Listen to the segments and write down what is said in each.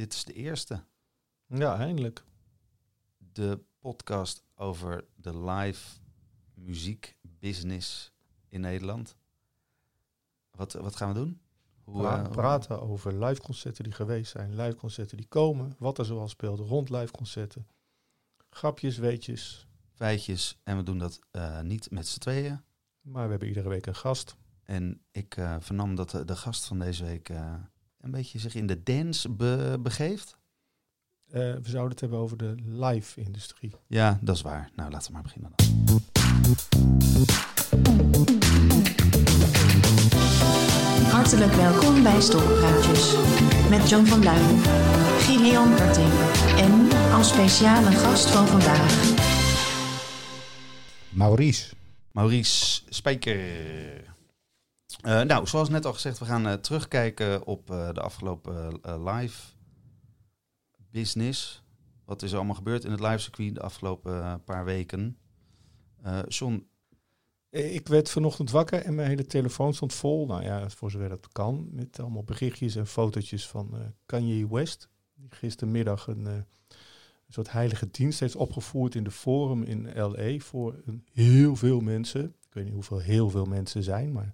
dit is de eerste. Ja, eindelijk. De podcast over de live muziek business in Nederland. Wat, wat gaan we doen? Hoe, Pra- eh, praten over live concerten die geweest zijn, live concerten die komen, wat er zoal speelt rond live concerten. Grapjes, weetjes. feitjes. En we doen dat eh, niet met z'n tweeën. Maar we hebben iedere week een gast. En ik eh, vernam dat de, de gast van deze week een beetje zich in de dance be- begeeft. Eh, we zouden het hebben over de live-industrie. Ja, dat is waar. Nou, laten we maar beginnen dan. Hartelijk welkom bij Stokpraatjes. Met John van Duin, Gideon Karting en als speciale gast van vandaag Maurice. Maurice Spijker. Eh, nou, zoals net al gezegd, we gaan eh, terugkijken op eh, de afgelopen live business. Wat is er allemaal gebeurd in het live circuit de afgelopen paar weken? John, Ik werd vanochtend wakker en mijn hele telefoon stond vol. Nou ja, voor zover dat kan. Met allemaal berichtjes en fotootjes van Kanye West. Die gistermiddag een, een soort heilige dienst heeft opgevoerd in de Forum in L.A. voor heel veel mensen. Ik weet niet hoeveel heel veel mensen zijn, maar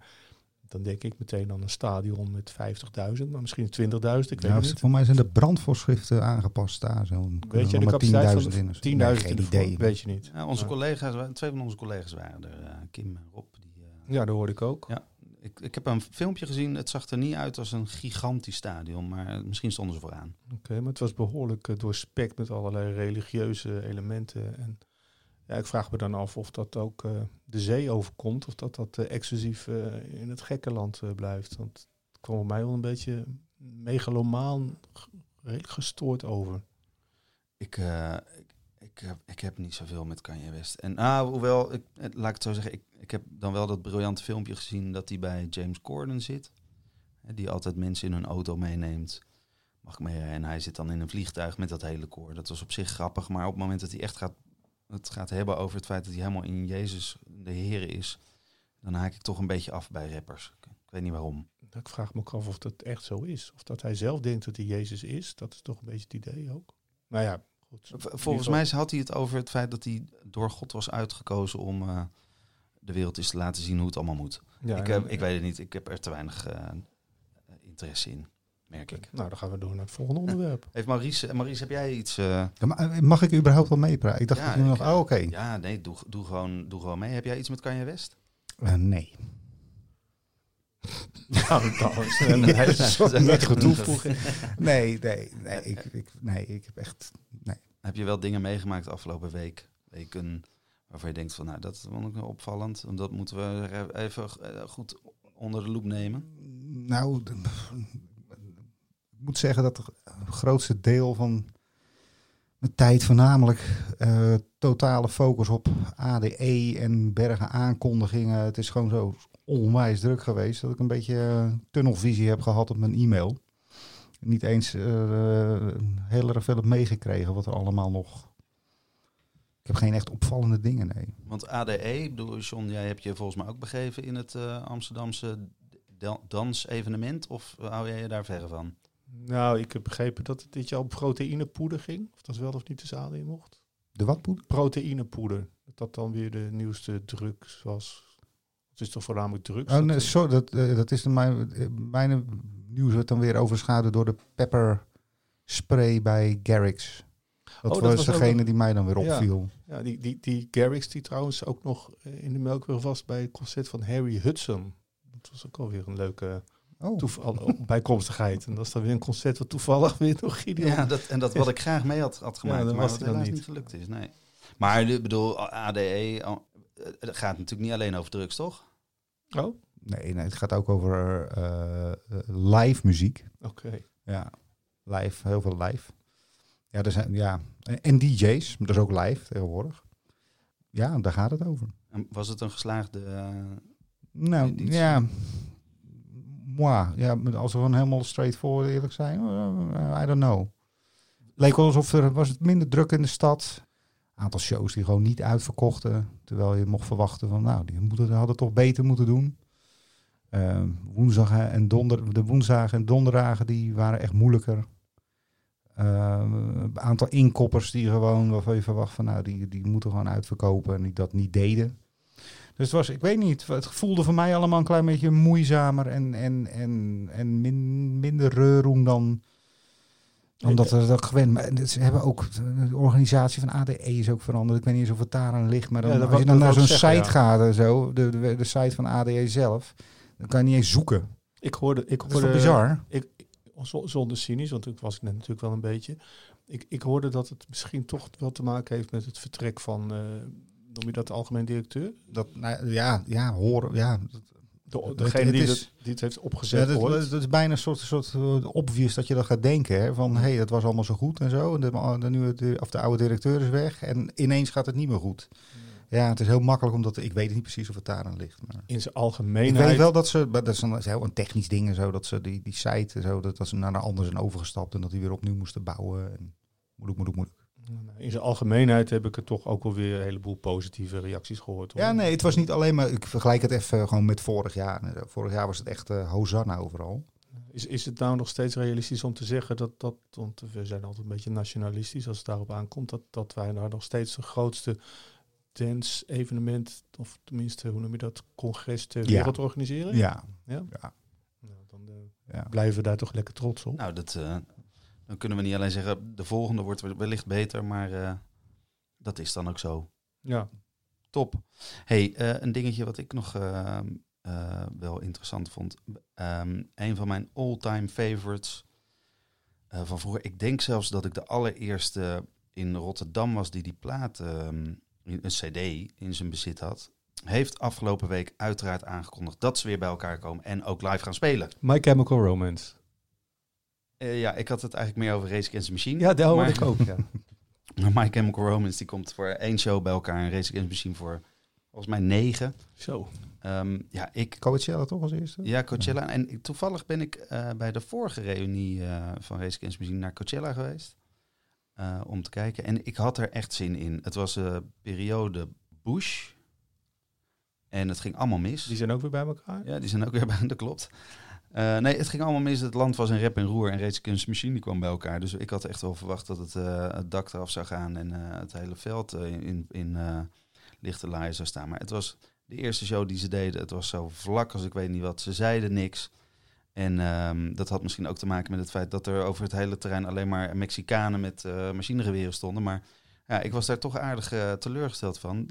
dan denk ik meteen aan een stadion met 50.000, maar misschien 20.000, ik weet het niet. voor mij zijn de brandvoorschriften aangepast daar. Zo'n Weet je de capaciteit van 10.000 in. de- of zo. 10.000 Nee, idee. Weet je niet. ja, onze Ja. collega's, twee van onze collega's waren er, eh, Kim en Rob. Die, eh, Ja, dat hoorde ik ook. Ja. ik, ik heb een filmpje gezien, het zag er niet uit als een gigantisch stadion, maar eh, misschien stonden ze vooraan. Oké, maar het was behoorlijk eh, doorspekt met allerlei religieuze elementen. En ja, ik vraag me dan af of dat ook eh, de zee overkomt, of dat dat eh, exclusief eh, in het gekkenland eh, blijft. Want het kwam op mij wel een beetje megalomaan, gestoord over. Ik, ik, ik, heb, ik heb niet zoveel met Kanye West. En ah, hoewel, ik, laat ik het zo zeggen, ik, ik heb dan wel dat briljante filmpje gezien dat hij bij James Corden zit. Die altijd mensen in hun auto meeneemt. Mag mee? En hij zit dan in een vliegtuig met dat hele koor. Dat was op zich grappig, maar op het moment dat hij echt gaat, het gaat hebben over het feit dat hij helemaal in Jezus de Heer is, dan haak ik toch een beetje af bij rappers. Ik, weet niet waarom. Ik vraag me ook af of dat echt zo is. Of dat hij zelf denkt dat hij Jezus is. Dat is toch een beetje het idee ook. Nou ja, goed. Volgens mij had hij het over het feit dat hij door God was uitgekozen om eh, de wereld eens te laten zien hoe het allemaal moet. Ja, ik, en- eh, ik weet het niet, ik heb er te weinig eh, interesse in, merk ik. Nou, dan gaan we door naar het volgende onderwerp. Heeft Maurice, Maurice, heb jij iets? eh, Ja, maar, eh, mag ik überhaupt wel meepraten? Ik dacht Ja, dat je nog... ik- Oh, oké. Ja, nee, doe, doe, gewoon, doe gewoon mee. Heb jij iets met Kanye West? Eh, nee. Nou, dat is een hele toevoeging. Nee, nee, nee. Ik, ik, nee, ik heb echt... Nee. Heb je wel dingen meegemaakt de afgelopen week, weken waarvan je denkt van, nou, dat vond ik wel opvallend. En dat moeten we even eh, goed onder de loep nemen. Nou, moet zeggen dat het grootste deel van mijn tijd voornamelijk eh, totale focus op ADE en bergen aankondigingen. Het is gewoon zo onwijs druk geweest dat ik een beetje eh, tunnelvisie heb gehad op mijn e-mail. Niet eens eh, heel erg veel heb meegekregen wat er allemaal nog... Ik heb geen echt opvallende dingen, nee. Want ADE, John, jij hebt je volgens mij ook begeven in het eh, Amsterdamse da- dansevenement. Of hou jij je daar verre van? Nou, ik heb begrepen dat het dit jaar om proteïnepoeder ging. Of dat wel of niet de zaal in mocht. De wat, Poet? Proteïnepoeder. Dat dat dan weer de nieuwste drugs was. Het is toch voornamelijk drugs? Oh, Dat nee, is- sorry, dat, eh, dat is de, mijn, eh, mijn nieuws wordt dan weer overschaduwd door de pepper spray bij Garrix. Dat Oh, dat was was ook degene die mij dan weer opviel. Ja, die, die, die Garrix die trouwens ook nog eh, in de Melkweg was bij het concert van Harry Hudson. Dat was ook alweer een leuke Oh, toeval, bijkomstigheid. En dat is dan weer een concert wat toevallig weer door Gideon... Ja, dat, en dat wat ik graag mee had, had gemaakt, maar wat helaas niet. niet gelukt is. Nee. Maar ik bedoel, ADE, oh, het gaat natuurlijk niet alleen over drugs, toch? Oh, nee, nee, het gaat ook over eh, eh, live muziek. oké. Ja, live, heel veel live. Ja, er zijn, ja. En- en DJ's, dat is ook live tegenwoordig. Ja, daar gaat het over. En was het een geslaagde... eh, Nou, Editie. ja. Moi, ja, als we gewoon helemaal straightforward eerlijk zijn, eh, I don't know. Leek wel alsof er was het minder druk in de stad. Aantal shows die gewoon niet uitverkochten. Terwijl je mocht verwachten van, nou, die moeten, hadden toch beter moeten doen. Eh, woensdag en donder, de woensdagen en donderdagen die waren echt moeilijker. Eh, Een aantal inkoppers die gewoon, waarvan je verwacht van nou, die, die moeten gewoon uitverkopen en die dat niet deden. Dus het was, ik weet niet, het voelde voor mij allemaal een klein beetje moeizamer en, en, en, en min, minder reurroem dan, dan dat er dat gewend. Maar ze hebben ook, de organisatie van ADE is ook veranderd. Ik weet niet eens of het daar aan ligt, maar dan, Ja, als je dan naar zo'n site gaat en zo, de, de, de site van ADE zelf, dan kan je niet eens zoeken. Ik hoorde, ik Dat is hoorde, bizar? Ik, zonder cynisch, want ik was ik net natuurlijk wel een beetje. Ik, ik hoorde dat het misschien toch wel te maken heeft met het vertrek van, eh noem je dat, algemeen directeur? Dat, nou, ja, ja, horen, ja. De, degene het die, is- het, die het heeft Ja, opgezet dat, ooit. dat is bijna een soort, soort obvious dat je dat gaat denken. Hè? Van, hé, hey, dat was allemaal zo goed en zo. En de, de, nieuwe, de, of de oude directeur is weg. En ineens gaat het niet meer goed. Ja, het is heel makkelijk, omdat ik weet niet precies of het daar aan ligt. Maar In zijn ik algemeenheid. weet wel dat ze, dat is, een, dat is heel een technisch ding en zo, dat ze die, die site en zo, dat, dat ze naar een ander zijn overgestapt en dat die weer opnieuw moesten bouwen. En moeilijk, moeilijk, moeilijk. In zijn algemeenheid heb ik er toch ook wel weer een heleboel positieve reacties gehoord. hoor. Ja, nee, het was niet alleen maar, ik vergelijk het even gewoon met vorig jaar. Vorig jaar was het echt eh Hosanna overal. Is, is het nou nog steeds realistisch om te zeggen dat, dat, want we zijn altijd een beetje nationalistisch als het daarop aankomt, dat, dat wij nou nog steeds de grootste dance-evenement, of tenminste, hoe noem je dat, congres ter Ja. wereld organiseren? Ja, Ja? Ja. Nou, dan eh, ja. blijven we daar toch lekker trots op. Nou, dat, eh, dan kunnen we niet alleen zeggen, de volgende wordt wellicht beter, maar eh, dat is dan ook zo. Ja, Top. hey, eh, een dingetje wat ik nog eh, eh, wel interessant vond. Ehm, een van mijn all-time favorites van vroeger. Ik denk zelfs dat ik de allereerste in Rotterdam was die die plaat, ehm, een cd, in zijn bezit had. Heeft afgelopen week uiteraard aangekondigd dat ze weer bij elkaar komen en ook live gaan spelen. My Chemical Romance. Eh, ja, ik had het eigenlijk meer over Race Against the Machine. Ja, daar hoorde Maar- ik ook. Ja. Maar My Chemical Romance die komt voor één show bij elkaar en Race Against the Machine voor volgens mij negen. Zo. Ehm, ja, ik Coachella toch als eerste? Ja, Coachella. En toevallig ben ik eh, bij de vorige reunie eh, van Race Against Machine naar Coachella geweest. eh, om te kijken. En ik had er echt zin in. Het was een periode Bush. En het ging allemaal mis. Die zijn ook weer bij elkaar? Ja, die zijn ook weer bij, dat klopt. Eh, nee, het ging allemaal mis. Het land was in rep en roer en Race Against Machine die kwam bij elkaar. Dus ik had echt wel verwacht dat het, eh, het dak eraf zou gaan en eh, het hele veld in, in lichte laaien zou staan. Maar het was de eerste show die ze deden. Het was zo vlak als ik weet niet wat. Ze zeiden niks. En ehm, dat had misschien ook te maken met het feit dat er over het hele terrein alleen maar Mexicanen met machinegeweren stonden. Maar ja, ik was daar toch aardig teleurgesteld van.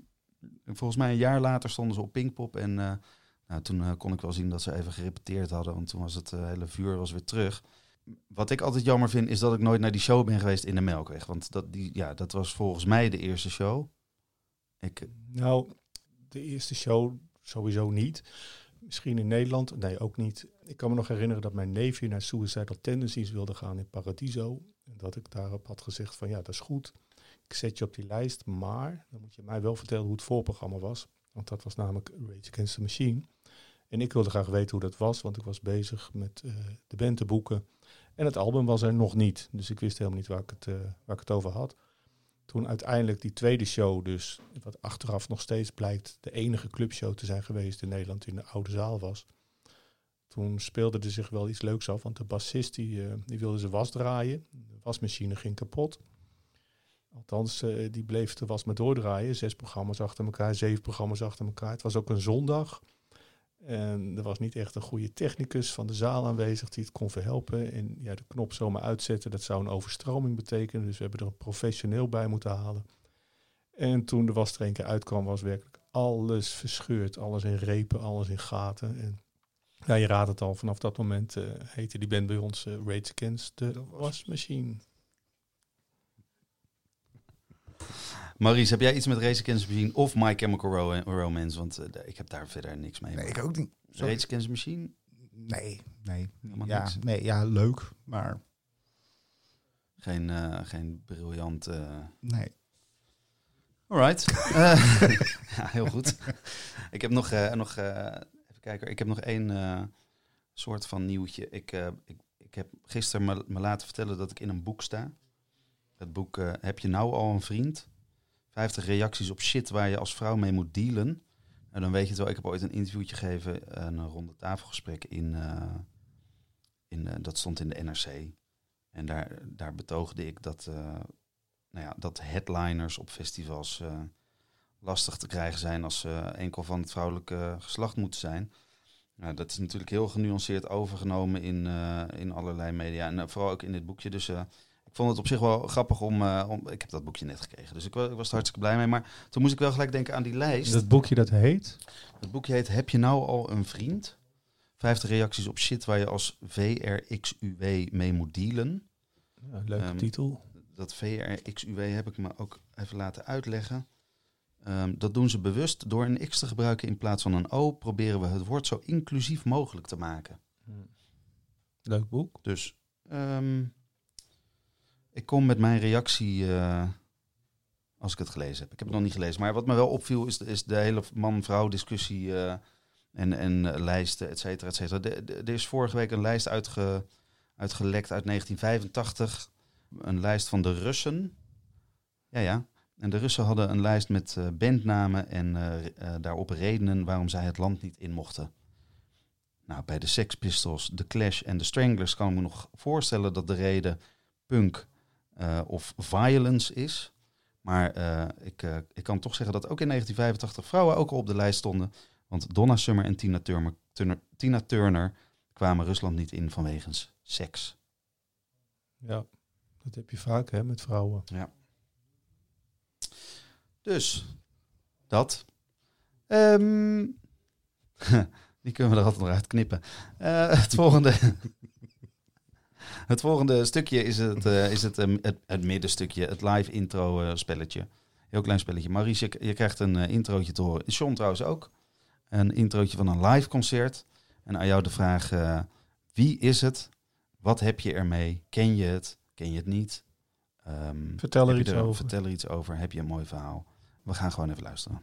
Volgens mij een jaar later stonden ze op Pinkpop en nou, toen eh, kon ik wel zien dat ze even gerepeteerd hadden, want toen was het eh, hele vuur was weer terug. Wat ik altijd jammer vind, is dat ik nooit naar die show ben geweest in de Melkweg. Want dat, die, ja, dat was volgens mij de eerste show. Ik, Nou, de eerste show sowieso niet. Misschien in Nederland, nee ook niet. Ik kan me nog herinneren dat mijn neefje naar Suicidal Tendencies wilde gaan in Paradiso. En dat ik daarop had gezegd van ja, dat is goed. Ik zet je op die lijst, maar dan moet je mij wel vertellen hoe het voorprogramma was. Want dat was namelijk Rage Against the Machine. En ik wilde graag weten hoe dat was, want ik was bezig met eh, de band te boeken. En het album was er nog niet, dus ik wist helemaal niet waar ik het, eh, waar ik het over had. Toen uiteindelijk die tweede show, dus wat achteraf nog steeds blijkt de enige clubshow te zijn geweest in Nederland in de oude zaal was. Toen speelde er zich wel iets leuks af, want de bassist die, eh, die wilde zijn was draaien. De wasmachine ging kapot. Althans, eh, die bleef de was maar doordraaien. Zes programma's achter elkaar, zeven programma's achter elkaar. Het was ook een zondag. En er was niet echt een goede technicus van de zaal aanwezig die het kon verhelpen. En ja, de knop zomaar uitzetten, dat zou een overstroming betekenen. Dus we hebben er een professioneel bij moeten halen. En toen de was er een keer uitkwam, was werkelijk alles verscheurd. Alles in repen, alles in gaten. En ja, je raadt het al, vanaf dat moment eh, heette die band bij ons eh, Rage Against the Wasmachine. Maurice, heb jij iets met Race Against the Machine of My Chemical Ro- Romance? Want eh, ik heb daar verder niks mee. Nee, ik ook niet. Sorry. Race Against the Machine? Nee, nee. Helemaal Ja, niks. nee, ja, leuk, maar Geen, eh, geen briljant... eh, nee. Alright. Ja, heel goed. ik heb nog, nog even kijken. Ik heb nog één soort van nieuwtje. Ik, ik, ik heb gisteren me, me laten vertellen dat ik in een boek sta. Het boek Heb je nou al een vriend? 50 reacties op shit waar je als vrouw mee moet dealen. En dan weet je het wel. Ik heb ooit een interviewtje gegeven, een ronde tafelgesprek in, eh, in eh, dat stond in de NRC. En daar, daar betoogde ik dat, eh, nou ja, dat headliners op festivals lastig te krijgen zijn als ze enkel van het vrouwelijke geslacht moeten zijn. Nou, dat is natuurlijk heel genuanceerd overgenomen in, in allerlei media en vooral ook in dit boekje. Dus vond het op zich wel grappig om, eh, om... Ik heb dat boekje net gekregen, dus ik, wa- ik was er hartstikke blij mee. Maar toen moest ik wel gelijk denken aan die lijst. Dat boekje dat heet? Het boekje heet Heb je nou al een vriend? 50 reacties op shit waar je als VRXUW mee moet dealen. Ja, leuke Ehm, titel. Dat VRXUW heb ik me ook even laten uitleggen. Ehm, dat doen ze bewust. Door een X te gebruiken in plaats van een O proberen we het woord zo inclusief mogelijk te maken. Leuk boek. Dus ehm, ik kom met mijn reactie eh, als ik het gelezen heb. Ik heb het nog niet gelezen. Maar wat me wel opviel is, de- is de hele man-vrouw discussie eh, en, en eh, lijsten, et cetera, et cetera. De- de- Er is vorige week een lijst uitge, uitgelekt uit 1985. Een lijst van de Russen. Ja, ja. En de Russen hadden een lijst met bandnamen en daarop redenen waarom zij het land niet in mochten. Nou, bij de Sex Pistols, The Clash en de Stranglers kan ik me nog voorstellen dat de reden punk eh, of violence is. Maar eh, ik, eh, ik kan toch zeggen dat ook in 1985 vrouwen ook al op de lijst stonden. Want Donna Summer en Tina Turner, Turner, Tina Turner kwamen Rusland niet in vanwege seks. Ja, dat heb je vaak hè, met vrouwen. Dus, dat. Ehm, die kunnen we er altijd nog uit knippen. Het, volgende, het volgende stukje is het, eh, is het, ehm, het, het middenstukje, het live intro eh, spelletje. Heel klein spelletje. Maurice, je, je krijgt een eh, introotje te horen. Sean trouwens ook. Een introotje van een live concert. En aan jou de vraag, wie is het? Wat heb je ermee? Ken je het? Ken je het niet? Ehm, Vertel er iets over. Vertel er iets over. Heb je een mooi verhaal? We gaan gewoon even luisteren.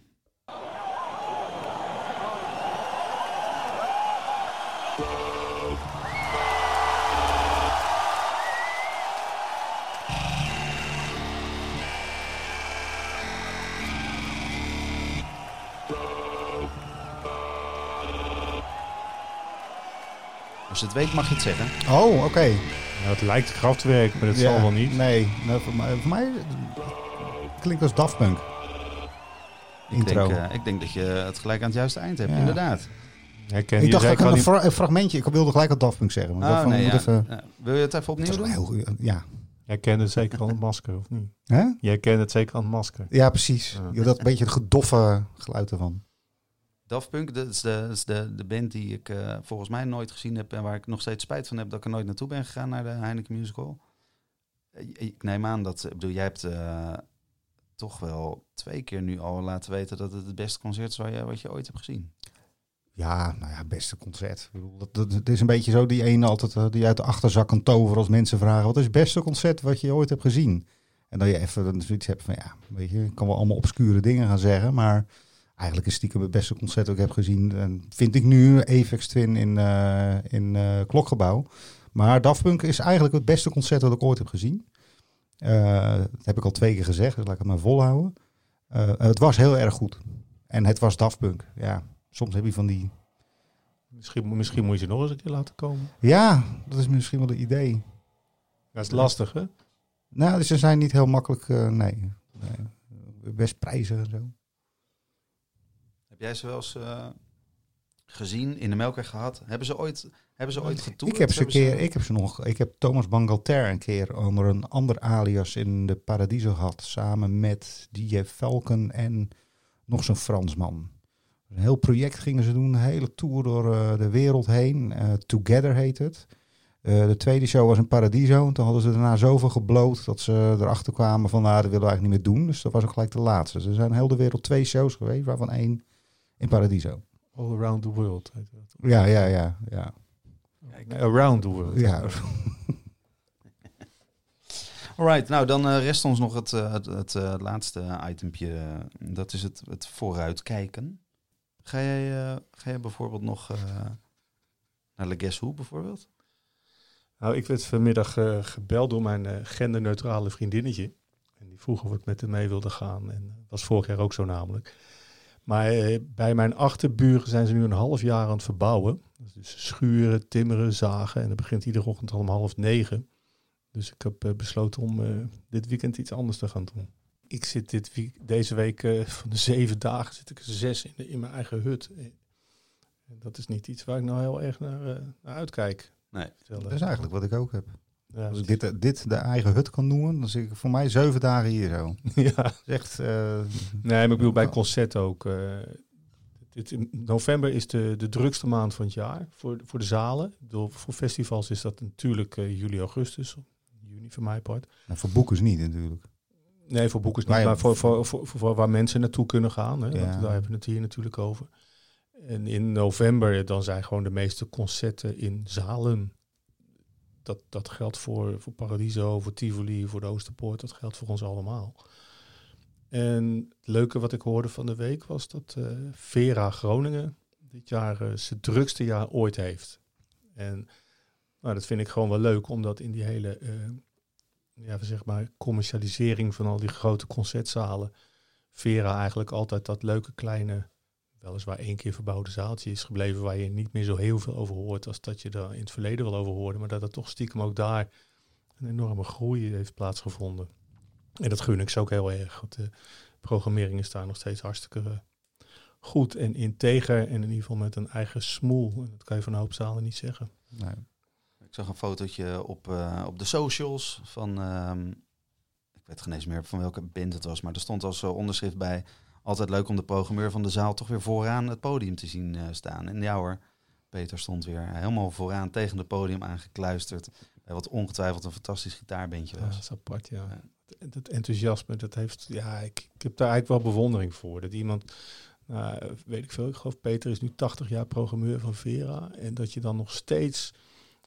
Het weet mag je het zeggen. Oh, oké. Ja, het lijkt krachtwerk, maar dat Ja, zal wel niet. Nee, nou, voor, mij, voor mij klinkt als Daft Punk. Ik Intro. denk, eh, ik denk dat je het gelijk aan het juiste eind hebt, Ja. inderdaad. Herken ik dacht dat ik een, die- fra- een fragmentje. Ik wilde gelijk al Daft Punk zeggen. Maar ik dacht van, nee, ik ja. even, Ja. Wil je het even het opnieuw is wel doen? heel goed. Ja. Jij kent het zeker aan het masker, of niet? Hè? Jij kent het zeker aan het masker. ja, precies. Ja. Je, dat een beetje het gedoffe geluid ervan. Daft dat is de, is de, de band die ik eh, volgens mij nooit gezien heb en waar ik nog steeds spijt van heb dat ik er nooit naartoe ben gegaan naar de Heineken Musical. Eh, Ik neem aan dat, bedoel, jij hebt eh, toch wel twee keer nu al laten weten dat het het beste concert is wat je ooit hebt gezien. Ja, nou ja, beste concert. Dat, het is een beetje zo die ene altijd die uit de achterzak kan toveren als mensen vragen: wat is het beste concert wat je ooit hebt gezien? En dat je even zoiets hebt van ja, weet je, ik kan wel allemaal obscure dingen gaan zeggen, maar eigenlijk is stiekem het beste concert dat ik heb gezien. En vind ik nu Apex Twin in, eh, in eh, Klokgebouw. Maar Daft Punk is eigenlijk het beste concert dat ik ooit heb gezien. Eh, dat heb ik al twee keer gezegd, dus laat ik het maar volhouden. Het was heel erg goed. En het was Daft Punk. Ja, soms heb je van die Misschien, misschien moet je nog eens een keer laten komen. Ja, dat is misschien wel het idee. Dat is lastig, hè? Nou, dus ze zijn niet heel makkelijk, nee. nee. Best prijzig en zo. Jij ze wel eens eh, gezien, in de Melkweg gehad? Hebben ze ooit, hebben ze ooit getoerd? Ik heb ze een keer, ik heb ze nog, ik heb Thomas Bangalter een keer onder een ander alias in de Paradiso gehad. Samen met DJ Falcon en nog zo'n Fransman. Een heel project gingen ze doen, een hele tour door eh, de wereld heen. Eh, Together heet het. De tweede show was in Paradiso. En toen hadden ze daarna zoveel gebloot dat ze erachter kwamen van, nou, dat willen we eigenlijk niet meer doen. Dus dat was ook gelijk de laatste. Dus er zijn heel de wereld twee shows geweest, waarvan één in Paradiso. All around the world. heet dat. Ja, ja, ja, ja. Nee, around the world. ja. Alright, nou dan eh, rest ons nog het, eh, het, het eh, laatste itempje. dat is het, het vooruitkijken. Ga jij, eh, ga jij bijvoorbeeld nog eh, naar Le Guess Who bijvoorbeeld? Nou, ik werd vanmiddag eh, gebeld door mijn eh, genderneutrale vriendinnetje. En die vroeg of ik met hem mee wilde gaan. En dat was vorig jaar ook zo namelijk. Maar eh, bij mijn achterburen zijn ze nu een half jaar aan het verbouwen. Dus schuren, timmeren, zagen. En dat begint iedere ochtend al om half negen. Dus ik heb eh, besloten om eh, dit weekend iets anders te gaan doen. Ik zit dit week, deze week van de zeven dagen zit ik zes in, de- in mijn eigen hut. En dat is niet iets waar ik nou heel erg naar, eh, naar uitkijk. Nee. Dat is eigenlijk wat ik ook heb. Ja, Als ik dit, dit de eigen hut kan noemen, dan zit ik voor mij zeven dagen hier zo. ja. Echt... eh, Nee, maar ik bedoel bij concert ook. eh, dit, in november is de, de drukste maand van het jaar voor, voor de zalen. Bedoel, voor festivals is dat natuurlijk eh, juli, augustus. Juni voor mijn part. nou, voor boekers niet natuurlijk. Nee, voor boekers niet, Maar maar voor, voor, voor, voor, voor waar mensen naartoe kunnen gaan. Hè, Ja. want daar hebben we het hier natuurlijk over. En in november dan zijn gewoon de meeste concerten in zalen. Dat, dat geldt voor, voor Paradiso, voor Tivoli, voor de Oosterpoort. Dat geldt voor ons allemaal. En het leuke wat ik hoorde van de week was dat eh, Vera Groningen dit jaar eh, zijn drukste jaar ooit heeft. En nou, dat vind ik gewoon wel leuk, omdat in die hele eh, ja, zeg maar, commercialisering van al die grote concertzalen, Vera eigenlijk altijd dat leuke kleine, weliswaar één keer verbouwde zaaltje is gebleven waar je niet meer zo heel veel over hoort als dat je daar in het verleden wel over hoorde, maar dat er toch stiekem ook daar een enorme groei heeft plaatsgevonden. En dat gun ik ze ook heel erg. Want de programmering is daar nog steeds hartstikke eh, goed en integer en in ieder geval met een eigen smoel. Dat kan je van een hoop zalen niet zeggen. Nee. Ik zag een fotootje op, eh, op de socials van, ehm, ik weet geen eens meer van welke band het was, maar er stond als eh, onderschrift bij, altijd leuk om de programmeur van de zaal toch weer vooraan het podium te zien eh, staan. En ja hoor, Peter stond weer helemaal vooraan tegen het podium aangekluisterd, bij wat ongetwijfeld een fantastisch gitaarbandje Ja, dat was. is apart, ja. Ja. Dat, dat enthousiasme, dat heeft, ja, ik, ik heb daar eigenlijk wel bewondering voor. Dat iemand, nou, weet ik veel, ik geloof Peter is nu 80 jaar programmeur van Vera. En dat je dan nog steeds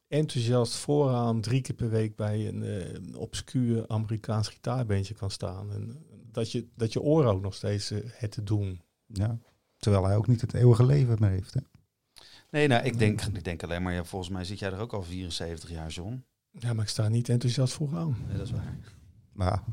enthousiast vooraan drie keer per week bij een eh, obscuur Amerikaans gitaarbandje kan staan. En dat je, dat je oren ook nog steeds eh, het te doen. Ja. Terwijl hij ook niet het eeuwige leven meer heeft. Hè? Nee, nou, ik denk, ik denk alleen maar, ja, volgens mij zit jij er ook al 74 jaar, John. Ja, maar ik sta niet enthousiast vooraan. Nee, dat is waar. Maar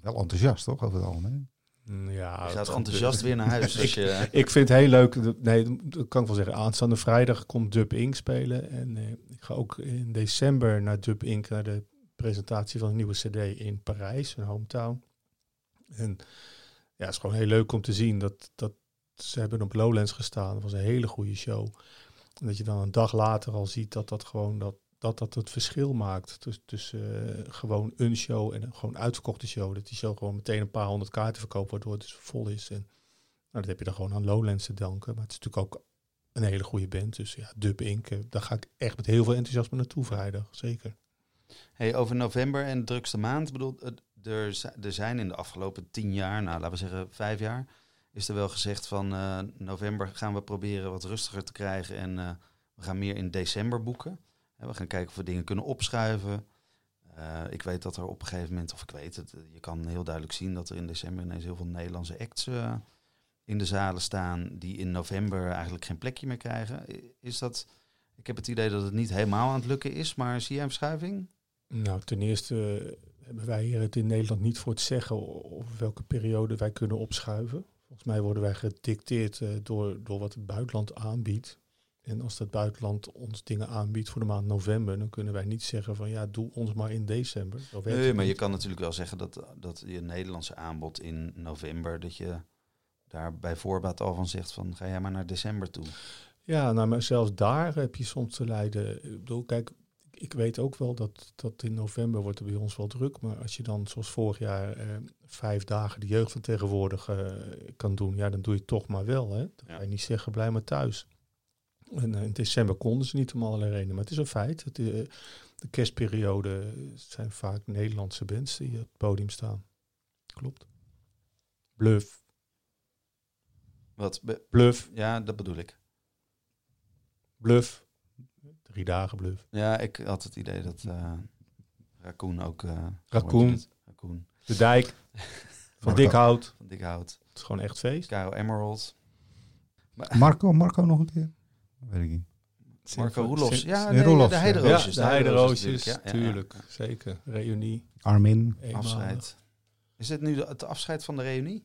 wel enthousiast toch, over het algemeen. Mm, Ja, Je gaat het- enthousiast weer naar huis je... Ik vind het heel leuk. de- Nee, dat kan ik wel zeggen. Aanstaande vrijdag komt Dub Inc. spelen. En eh, ik ga ook in december naar Dub Inc. naar de presentatie van een nieuwe CD in Parijs, een hometown. En ja, het is gewoon heel leuk om te zien dat, dat ze hebben op Lowlands gestaan. Dat was een hele goede show. En dat je dan een dag later al ziet dat dat gewoon dat, dat, dat het verschil maakt tussen, eh, gewoon een show en een gewoon uitverkochte show. Dat die show gewoon meteen een paar honderd kaarten verkoopt, waardoor het dus vol is. En nou, dat heb je dan gewoon aan Lowlands te danken. Maar het is natuurlijk ook een hele goede band. Dus ja, Dub Inc. eh, Daar ga ik echt met heel veel enthousiasme naartoe vrijdag. Zeker. Hey, over november en drukste maand. Bedoel, er, er zijn in de afgelopen tien jaar, nou laten we zeggen vijf jaar, is er wel gezegd van eh, november gaan we proberen wat rustiger te krijgen en eh, we gaan meer in december boeken. We gaan kijken of we dingen kunnen opschuiven. Eh, ik weet dat er op een gegeven moment, of ik weet het, je kan heel duidelijk zien dat er in december ineens heel veel Nederlandse acts in de zalen staan die in november eigenlijk geen plekje meer krijgen. Is dat, ik heb het idee dat het niet helemaal aan het lukken is, maar zie jij een verschuiving? Nou, ten eerste hebben wij hier het in Nederland niet voor het zeggen of welke periode wij kunnen opschuiven. Volgens mij worden wij gedicteerd eh, door, door wat het buitenland aanbiedt. En als het buitenland ons dingen aanbiedt voor de maand november, dan kunnen wij niet zeggen van ja, doe ons maar in december. Nee, maar je kan natuurlijk wel zeggen dat, dat je Nederlandse aanbod in november, dat je daar bij voorbaat al van zegt van ga jij maar naar december toe. Ja, nou, maar zelfs daar heb je soms te lijden. Ik bedoel, kijk, ik weet ook wel dat, dat in november wordt er bij ons wel druk. Maar als je dan zoals vorig jaar eh, vijf dagen de jeugd van tegenwoordig eh, kan doen, ja, dan doe je het toch maar wel. Hè? Dan Ja. ga je niet zeggen, blijf maar thuis. En eh, in december konden ze niet om allerlei redenen. Maar het is een feit. Het, de kerstperiode zijn vaak Nederlandse bands die op het podium staan. Klopt. Bluff. Wat, Bluff. ja, dat bedoel ik. Bluff. Drie dagen bluff. Ja, ik had het idee dat eh Raccoon ook... eh, Raccoon. De dijk. Van Marco. Dikhout. Van Dikhout. Het is gewoon echt feest. Caro Emerald. Maar, Marco, Marco nog een keer? Weet ik niet. Marco Roelofs. Ja, Sint- nee, Roelofs, de. Heideroosjes. Ja, de Heideroosjes, natuurlijk, ja, ja, ja. tuurlijk. Zeker. Reunie. Armin. eenmalig. Afscheid. Is dit nu de- het afscheid van de reunie?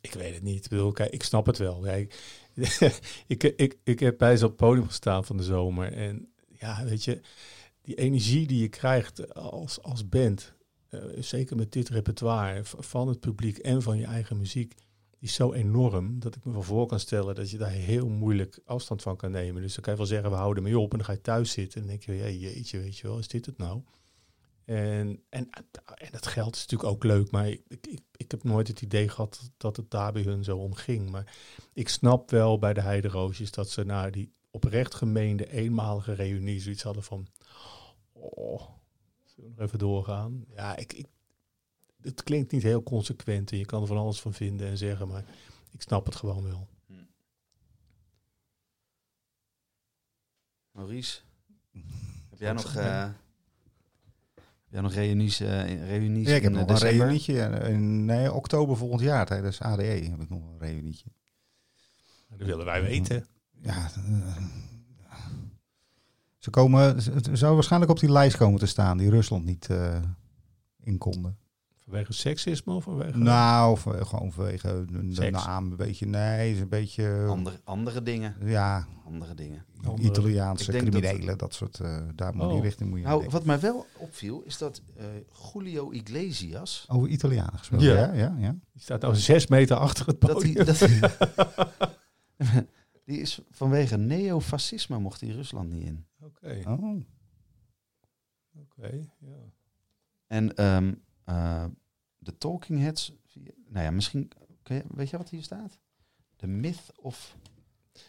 Ik weet het niet. Ik, bedoel, kijk, ik snap het wel. Ja, ik, ik, ik, heb bij ze op het podium gestaan van de zomer. En ja, weet je, die energie die je krijgt als, als band, eh, zeker met dit repertoire van het publiek en van je eigen muziek, die is zo enorm dat ik me wel voor kan stellen dat je daar heel moeilijk afstand van kan nemen. Dus dan kan je wel zeggen, we houden mee op en dan ga je thuis zitten en denk je, ja, jeetje, weet je wel, is dit het nou? En, en, en het geld is natuurlijk ook leuk, maar ik, ik, ik heb nooit het idee gehad dat het daar bij hun zo om ging. Maar ik snap wel bij de Heideroosjes dat ze na die oprecht gemeende eenmalige reunie zoiets hadden van, oh, zullen we nog even doorgaan? Ja, ik, ik, het klinkt niet heel consequent en je kan er van alles van vinden en zeggen, maar ik snap het gewoon wel. Maurice, heb jij nog, eh jij nog reunies, eh, reunies Ja, ik heb in, nog eh, een reunietje. In nee, oktober volgend jaar tijdens ADE heb ik nog een reunietje. Dat willen wij weten. Ja, eh, ze komen, het zou waarschijnlijk op die lijst komen te staan die Rusland niet eh, in konden. Vanwege seksisme of vanwege... Nou, of, eh, gewoon vanwege de, Seks. naam een beetje. Nee, is een beetje. Andere, andere dingen. Ja, Andere dingen. Andere- Italiaanse Ik denk dat- criminelen, dat, soort. eh, daar moet Oh. die richting moet je Nou, denken. wat mij wel opviel, is dat eh, Julio Iglesias... Over Italianen gesproken. Ja. Ja, ja, ja. Die staat nou zes meter achter het Dat die, podium. dat, die is vanwege neofascisme mocht hij Rusland niet in. Oké, Oh. oké, ja. En ehm, eh, de Talking Heads... Nou ja, misschien... je- weet je wat hier staat? The Myth of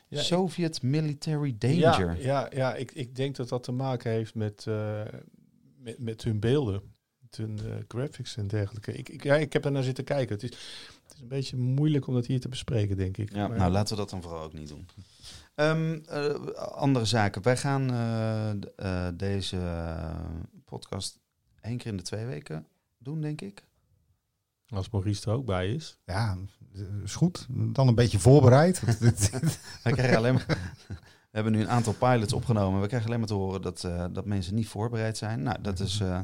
Ja, ik- Soviet Military Danger. Ja, ja, ja ik, ik denk dat dat te maken heeft met, eh, met, met hun beelden, hun eh, graphics en dergelijke. Ik, ik, ja, ik heb er naar zitten kijken. Het is, het is een beetje moeilijk om dat hier te bespreken, denk ik. Ja, Maar- nou laten we dat dan vooral ook niet doen. Ehm, eh, andere zaken. Wij gaan eh, eh, deze eh, podcast één keer in de twee weken doen, denk ik. Als Maurice er ook bij is. Ja, is goed. Dan een beetje voorbereid. We krijgen alleen maar. We hebben nu een aantal pilots opgenomen. We krijgen alleen maar te horen dat, eh, dat mensen niet voorbereid zijn. Nou, dat is. eh,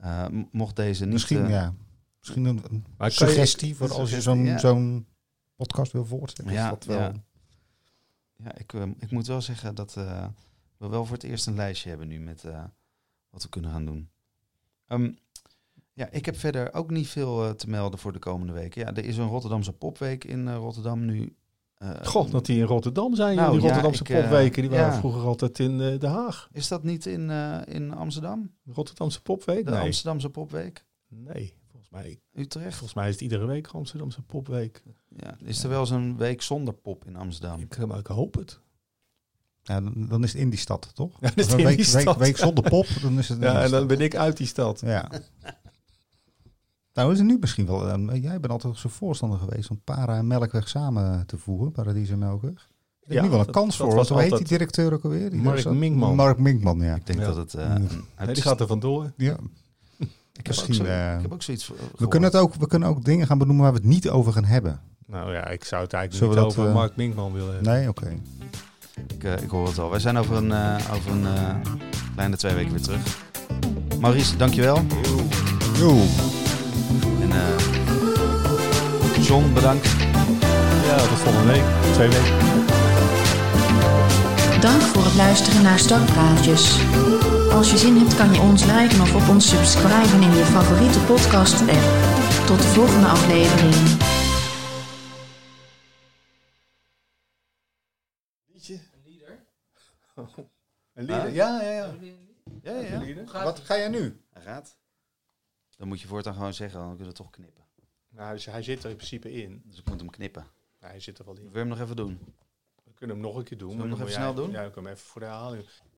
eh, mocht deze niet. Misschien, ja. Misschien een, suggestie voor als je zo'n Ja. zo'n podcast wil voortzetten. Ja, is dat wel... ja. Ja, ik, ik moet wel zeggen dat eh, we wel voor het eerst een lijstje hebben nu met eh, wat we kunnen gaan doen. Ehm, ja, ik heb verder ook niet veel eh, te melden voor de komende weken. Ja, er is een Rotterdamse popweek in eh, Rotterdam nu. Eh, God, dat die in Rotterdam zijn, Nou, die ja, Rotterdamse ik, popweken. Die waren ja. vroeger altijd in eh, Den Haag. Is dat niet in, eh, in Amsterdam? De Rotterdamse popweek? De Nee. Amsterdamse popweek? nee, volgens mij, Utrecht? volgens mij is het iedere week Amsterdamse popweek. Ja, is er wel eens een week zonder pop in Amsterdam? Ik, maar ik hoop het. Ja, dan, dan is het in die stad, toch? Ja, dat is in week, die week, stad. week zonder pop, dan is het in Ja, die en dan ben ik uit die stad. Ja. nou is het nu misschien wel... eh, jij bent altijd zo'n voorstander geweest om Para en Melkweg samen te voeren. Paradies en Melkweg. Ik heb Ja, nu wel een dat- kans dat voor. hoe heet die directeur ook alweer? Die Mark Minkman. Mark Minkman, ja. Ik denk Ja. dat het... eh, Nee, die uitst- gaat er vandoor. ja. ik, heb zo- eh, ik heb ook zoiets voor- We kunnen, het ook, we kunnen ook dingen gaan benoemen waar we het niet over gaan hebben. Nou ja, ik zou het eigenlijk Zullen niet over eh, Mark Minkman willen hebben. Nee, oké. Ik, eh, ik hoor het al. Wij zijn over een, over een kleine twee weken weer terug. Maurice, dankjewel. Jo. En eh, John, bedankt. Ja, tot volgende week. Twee weken. Dank voor het luisteren naar Startpraatjes. Als je zin hebt kan je ons liken of op ons subscriben in je favoriete podcast app. Tot de volgende aflevering. Een lieder? Ja, ja, ja. Ja, ja. Wat ga jij nu? Hij gaat. Dan moet je voortaan gewoon zeggen, dan kunnen we toch knippen. Nou, dus hij zit er in principe in. Dus ik moet hem knippen. Ja, hij zit er wel in. Wil je hem nog even doen? We kunnen hem nog een keer doen. Zullen we maar hem nog even snel doen? Ja, ik kan hem even voor de herhaling.